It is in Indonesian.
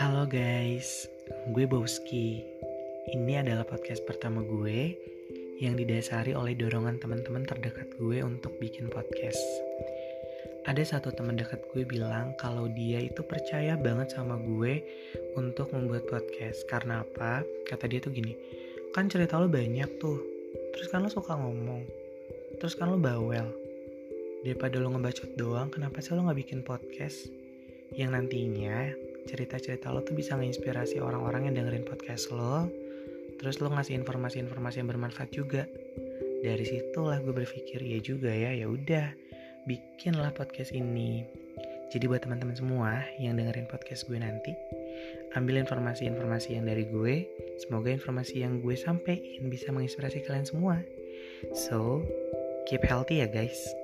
Halo guys, gue Bowski. Ini adalah podcast pertama gue yang didasari oleh dorongan teman-teman terdekat gue untuk bikin podcast. Ada satu teman dekat gue bilang kalau dia itu percaya banget sama gue untuk membuat podcast. Karena apa? Kata dia tuh gini, kan cerita lo banyak tuh, terus kan lo suka ngomong, terus kan lo bawel, daripada lo ngebacot doang kenapa sih lo nggak bikin podcast yang nantinya cerita-cerita lo tuh bisa nginspirasi orang-orang yang dengerin podcast lo. Terus lo ngasih informasi-informasi yang bermanfaat juga. Dari situlah gue berpikir ya juga ya ya udah bikinlah podcast ini. Jadi buat teman-teman semua yang dengerin podcast gue nanti ambil informasi-informasi yang dari gue. Semoga informasi yang gue sampaikan bisa menginspirasi kalian semua. So keep healthy ya guys